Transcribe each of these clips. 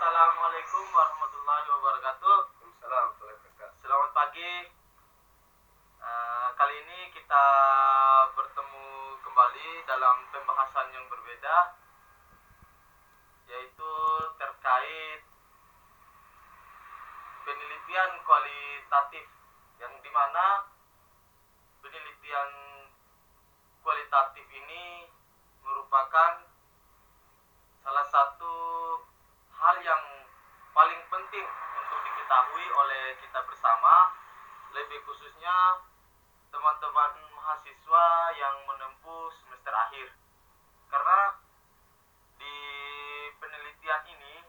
Assalamualaikum warahmatullahi wabarakatuh. Waalaikumsalam wabarakatuh. Selamat pagi. Eh, kali ini kita bertemu kembali dalam pembahasan yang berbeda, yaitu terkait penelitian kualitatif, yang di mana penelitian kualitatif ini merupakan salah satu hal yang paling penting untuk diketahui oleh kita bersama, lebih khususnya teman-teman mahasiswa yang menempuh semester akhir. Karena di penelitian ini,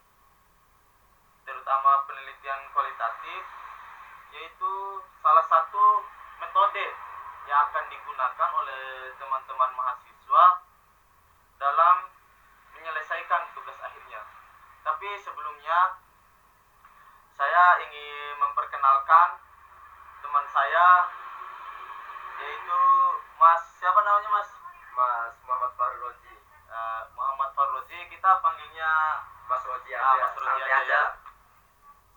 terutama penelitian kualitatif, yaitu salah satu metode yang akan digunakan oleh teman-teman mahasiswa dalam menyelesaikan tugas akhirnya. Tapi sebelumnya saya ingin memperkenalkan teman saya yaitu Mas siapa namanya Mas? Mas Muhammad Farul Roji. Eh, Muhammad Farrozi kita panggilnya Mas Roji Ah, aja. Mas Roji santai aja ya.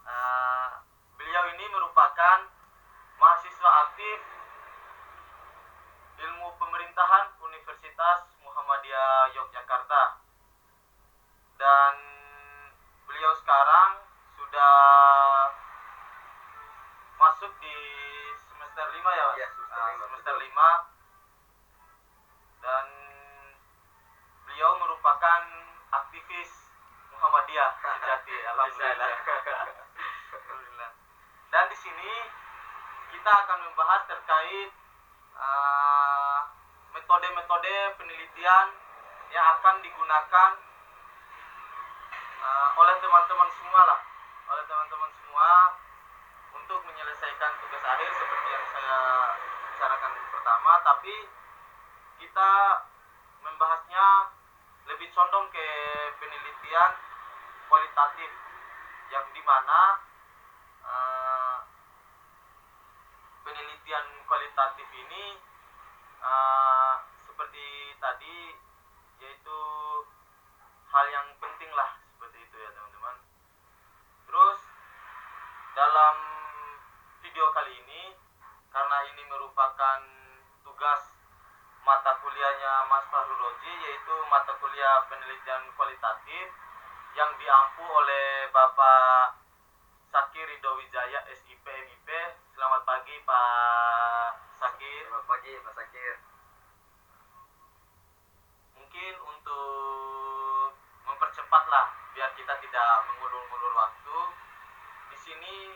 Eh, beliau ini merupakan mahasiswa aktif ilmu pemerintahan Universitas Muhammadiyah Yogyakarta dan beliau sekarang sudah masuk di semester 5 ya Mas? Iya, semester Ah, lima, semester betul. 5 dan beliau merupakan aktivis Muhammadiyah sejati alhamdulillah. Alhamdulillah. Dan di sini kita akan membahas terkait uh, metode-metode penelitian yang akan digunakan uh, oleh teman-teman semua lah, oleh teman-teman semua untuk menyelesaikan tugas akhir seperti yang saya bicarakan pertama, tapi kita membahasnya lebih condong ke penelitian kualitatif yang di mana eh, penelitian kualitatif ini eh, seperti tadi yaitu hal yang penting lah seperti itu ya teman-teman. Terus dalam video kali ini karena ini merupakan tugas mata kuliahnya Mas Fahru Roji yaitu mata kuliah penelitian kualitatif yang diampu oleh Bapak Sakir Ridho Wijaya SIP MIP. Selamat pagi Pak Sakir. Selamat pagi Mas Sakir. Mungkin untuk mempercepat lah biar kita tidak mengulur-ulur waktu. Di sini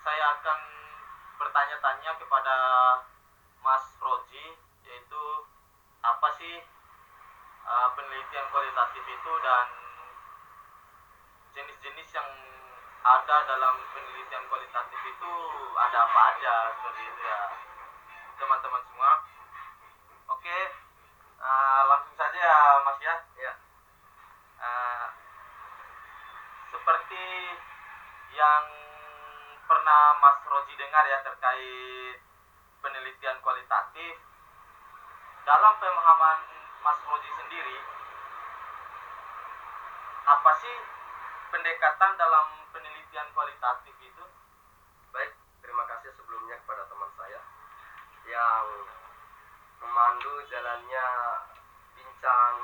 saya akan bertanya-tanya kepada Mas Roji yaitu apa sih uh, penelitian kualitatif itu dan jenis-jenis yang ada dalam penelitian kualitatif itu ada apa aja seperti itu ya. Teman-teman semua. Oke uh, langsung saja ya mas ya. Ya. Uh, seperti yang pernah Mas Roji dengar ya terkait penelitian kualitatif dalam pemahaman Mas Roji sendiri apa sih pendekatan dalam penelitian kualitatif itu? Baik, terima kasih sebelumnya kepada teman saya yang memandu jalannya bincang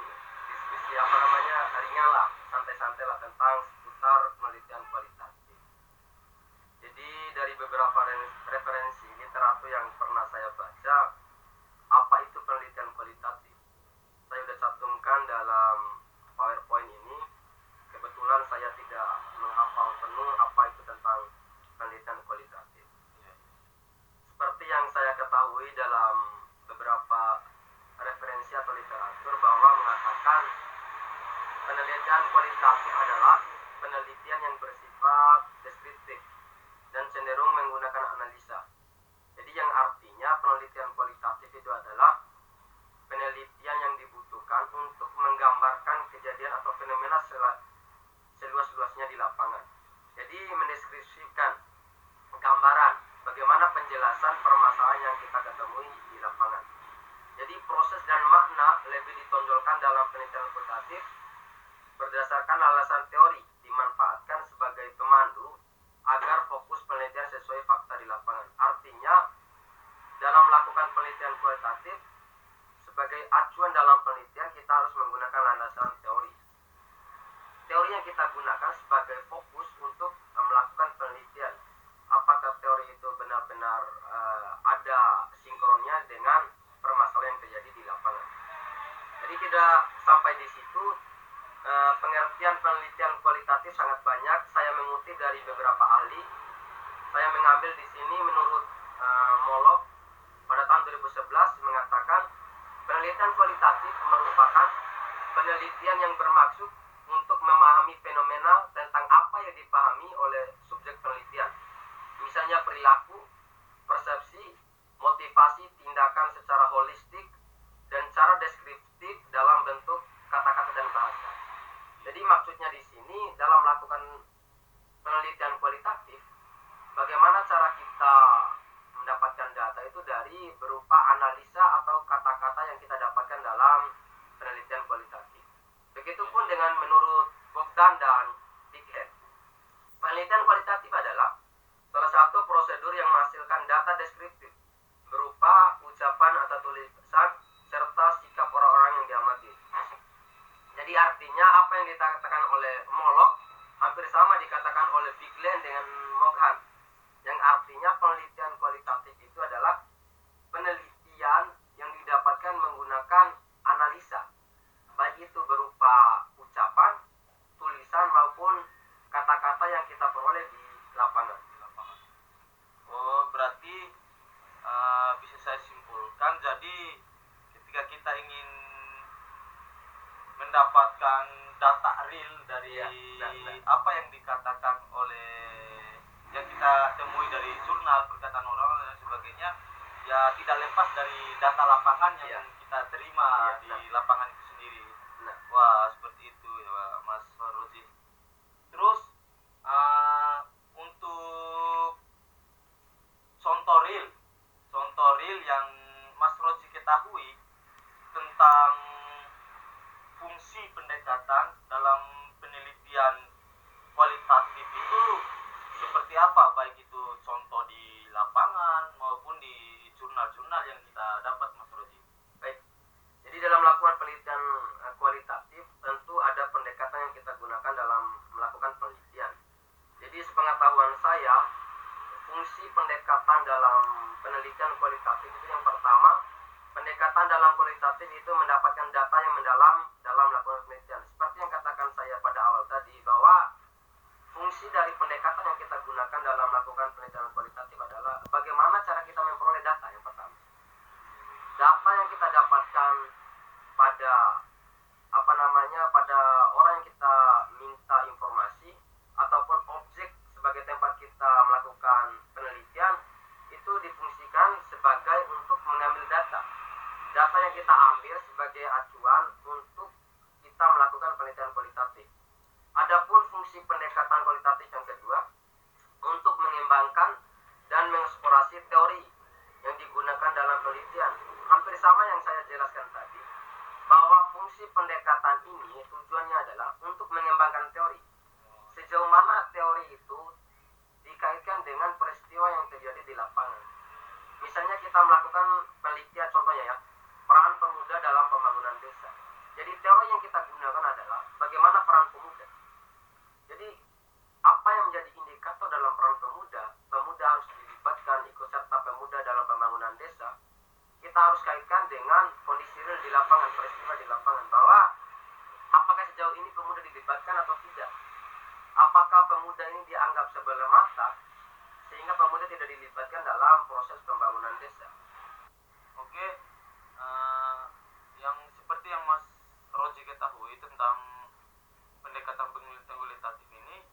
diskusi apa namanya ringan lah, santai-santai lah tentang seluas-luasnya di lapangan. Jadi mendeskripsikan gambaran bagaimana penjelasan permasalahan yang kita ketemui di lapangan. Jadi proses dan makna lebih ditonjolkan dalam penelitian kuantitatif berdasarkan alasan teori dimanfaatkan sebagai pemandu agar fokus penelitian sesuai fakta di lapangan. Artinya dalam melakukan penelitian kualitatif sebagai acuan dalam penelitian kita harus menggunakan landasan gunakan sebagai fokus untuk eh, melakukan penelitian apakah teori itu benar-benar uh, ada sinkronnya dengan permasalahan yang terjadi di lapangan. Jadi tidak sampai di situ uh, pengertian penelitian kualitatif sangat banyak. Saya mengutip dari beberapa ahli. Saya mengambil di sini menurut uh, Molok pada tahun 2011 mengatakan penelitian kualitatif merupakan penelitian yang bermaksud fenomenal. Dikatakan oleh Molok hampir sama dikatakan oleh Big Glenn dengan Moghan. Yang artinya penelitian kualitatif itu adalah penelitian yang didapatkan menggunakan analisa. Baik itu berupa ucapan, tulisan maupun kata-kata yang kita peroleh di lapangan. Oh, berarti eh, bisa saya simpulkan jadi ketika kita ingin mendapatkan data real dari benar, benar. apa yang dikatakan oleh yang kita temui dari jurnal perkataan orang dan sebagainya ya tidak lepas dari data lapangan yang Iya. kita terima Iya, di lapangan itu sendiri. Nah, Wah, seperti itu ya, Mas Farozi. Terus eh, untuk contoh real, contoh real yang Mas Rozi ketahui tentang fungsi pendekatan dalam penelitian kualitatif itu seperti apa baik itu contoh di lapangan maupun di jurnal-jurnal yang kita dapat Mas Rozi. baik. Jadi dalam melakukan penelitian eh, kualitatif tentu ada pendekatan yang kita gunakan dalam melakukan penelitian. Jadi sepengetahuan saya fungsi pendekatan dalam penelitian kualitatif itu yang pertama pendekatan dalam kualitatif itu mendapatkan data yang mendalam dalam melakukan penelitian. Seperti yang katakan saya pada awal tadi bahwa fungsi dari pendekatan yang kita gunakan dalam melakukan penelitian kualitatif adalah bagaimana cara kita memperoleh data yang pertama. Data yang kita dapatkan pada apa namanya pada orang yang kita minta informasi ataupun objek sebagai tempat kita melakukan penelitian itu difungsikan sebagai untuk mengambil data. Data yang kita ambil sebagai acuan untuk kita melakukan penelitian kualitatif. Adapun fungsi pendekatan kualitatif yang kedua untuk mengembangkan dan mengeksplorasi teori yang digunakan dalam penelitian. Hampir sama yang jelaskan tadi, bahwa fungsi pendekatan ini tujuannya adalah untuk mengembangkan teori. Sejauh mana teori itu dikaitkan dengan peristiwa yang terjadi di lapangan. Misalnya kita melakukan penelitian contohnya ya, peran pemuda dalam pembangunan desa. Jadi teori yang kita gunakan adalah bagaimana peran pemuda. Jadi apa yang menjadi indikator dalam peran pemuda? Pemuda harus dilibatkan ikut serta pemuda dalam pembangunan desa. Kita harus kaitkan dengan kondisi real di lapangan, peristiwa di lapangan bahwa apakah sejauh ini pemuda dilibatkan atau tidak? Apakah pemuda ini dianggap sebelah mata sehingga pemuda tidak dilibatkan dalam proses pembangunan desa? Oke, eh, yang seperti yang Mas Roji ketahui tentang pendekatan kualitatif ini,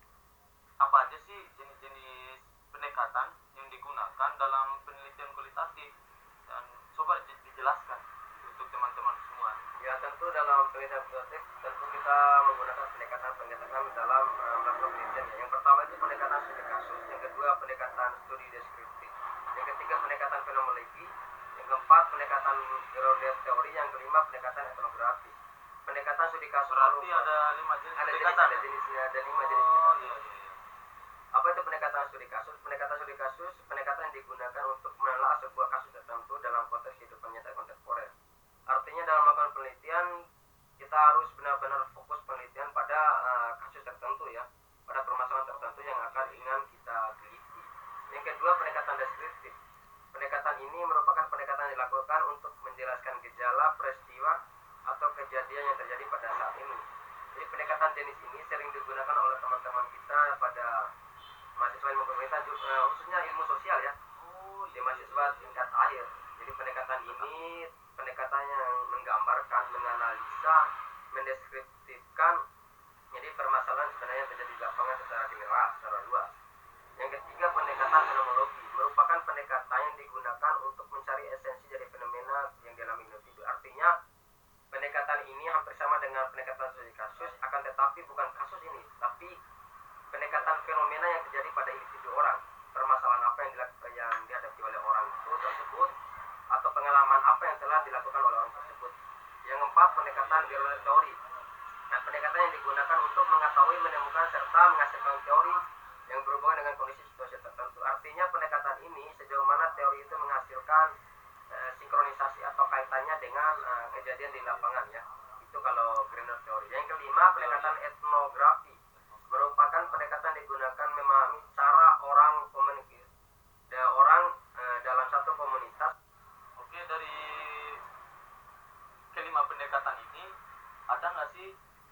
apa aja sih jenis-jenis pendekatan yang digunakan dalam penelitian kualitatif? Dan coba di- dijelaskan untuk teman-teman semua. Ya tentu dalam penelitian kualitatif tentu kita menggunakan pendekatan-pendekatan dalam eh, melakukan penelitian. Yang pertama itu pendekatan studi kasus, yang kedua pendekatan studi deskriptif, yang ketiga pendekatan fenomenologi, yang keempat pendekatan geodet teori, yang kelima pendekatan etnografi. Pendekatan studi kasus Berarti merupakan- ada lima jenis ada jenis pendekatan. ada jenisnya ada lima jenis Oh, iya, iya, iya. Apa itu pendekatan studi kasus? Pendekatan studi kasus pendekatan yang digunakan untuk menelaah sebuah kasus tertentu dalam konteks kehidupan nyata kontemporer. Artinya dalam melakukan penelitian kita harus benar-benar fokus penelitian pada uh, kasus tertentu ya pada permasalahan tertentu yang akan ingin kita teliti. Yang kedua pendekatan deskriptif. Pendekatan ini merupakan pendekatan yang dilakukan untuk menjelaskan gejala peristiwa atau kejadian yang terjadi pada saat ini. Jadi pendekatan jenis ini sering digunakan oleh teman-teman kita pada mahasiswa ilmu pemerintahan eh, khususnya ilmu sosial ya di mahasiswa tingkat akhir. Jadi pendekatan ini pendekatan yang menggambarkan, menganalisa, mendeskripsikan jadi permasalahan sebenarnya terjadi di lapangan secara general, secara luas. Yang ketiga pendekatan fenomenologi.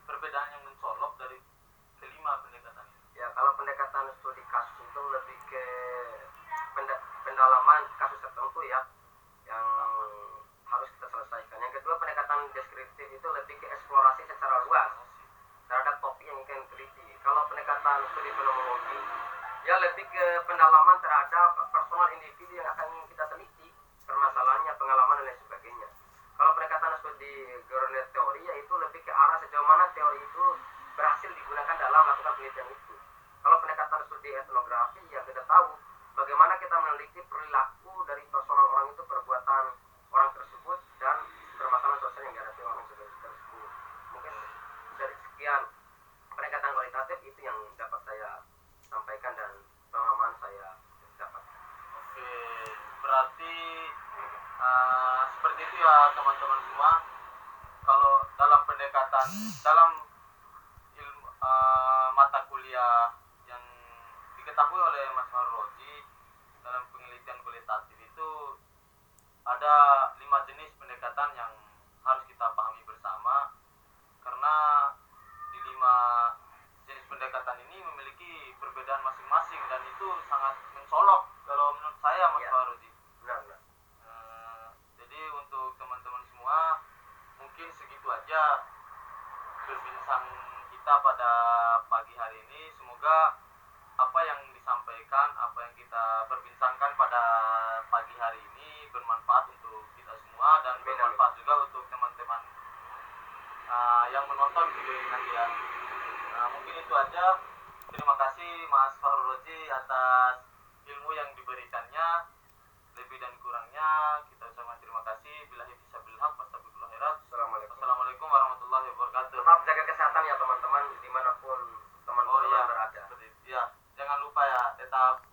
perbedaan yang mencolok dari kelima pendekatan? Ya kalau pendekatan studi kasus itu lebih ke pendalaman kasus tertentu ya yang harus kita selesaikan. Yang kedua pendekatan deskriptif itu lebih ke eksplorasi secara luas terhadap topik yang ingin teliti. Kalau pendekatan studi fenomenologi ya lebih ke pendalaman terhadap personal individu yang akan kita berarti uh, seperti itu ya teman-teman semua. Kalau dalam pendekatan dalam ilmu uh, mata kuliah yang diketahui oleh Mas Marwoji dalam penelitian kualitatif itu ada lima jenis pendekatan yang harus kita pahami bersama. Karena di lima jenis pendekatan ini memiliki perbedaan masing-masing dan itu sangat nonton video ini nanti ya. Nah, mungkin itu aja. Terima kasih Mas Fahrul atas ilmu yang diberikannya. Lebih dan kurangnya kita ucapkan terima kasih. Bila bisa bilhak Assalamualaikum. Assalamualaikum warahmatullahi wabarakatuh. Tetap jaga kesehatan ya teman-teman di mana pun teman-teman oh, iya. berada. Ya jangan lupa ya tetap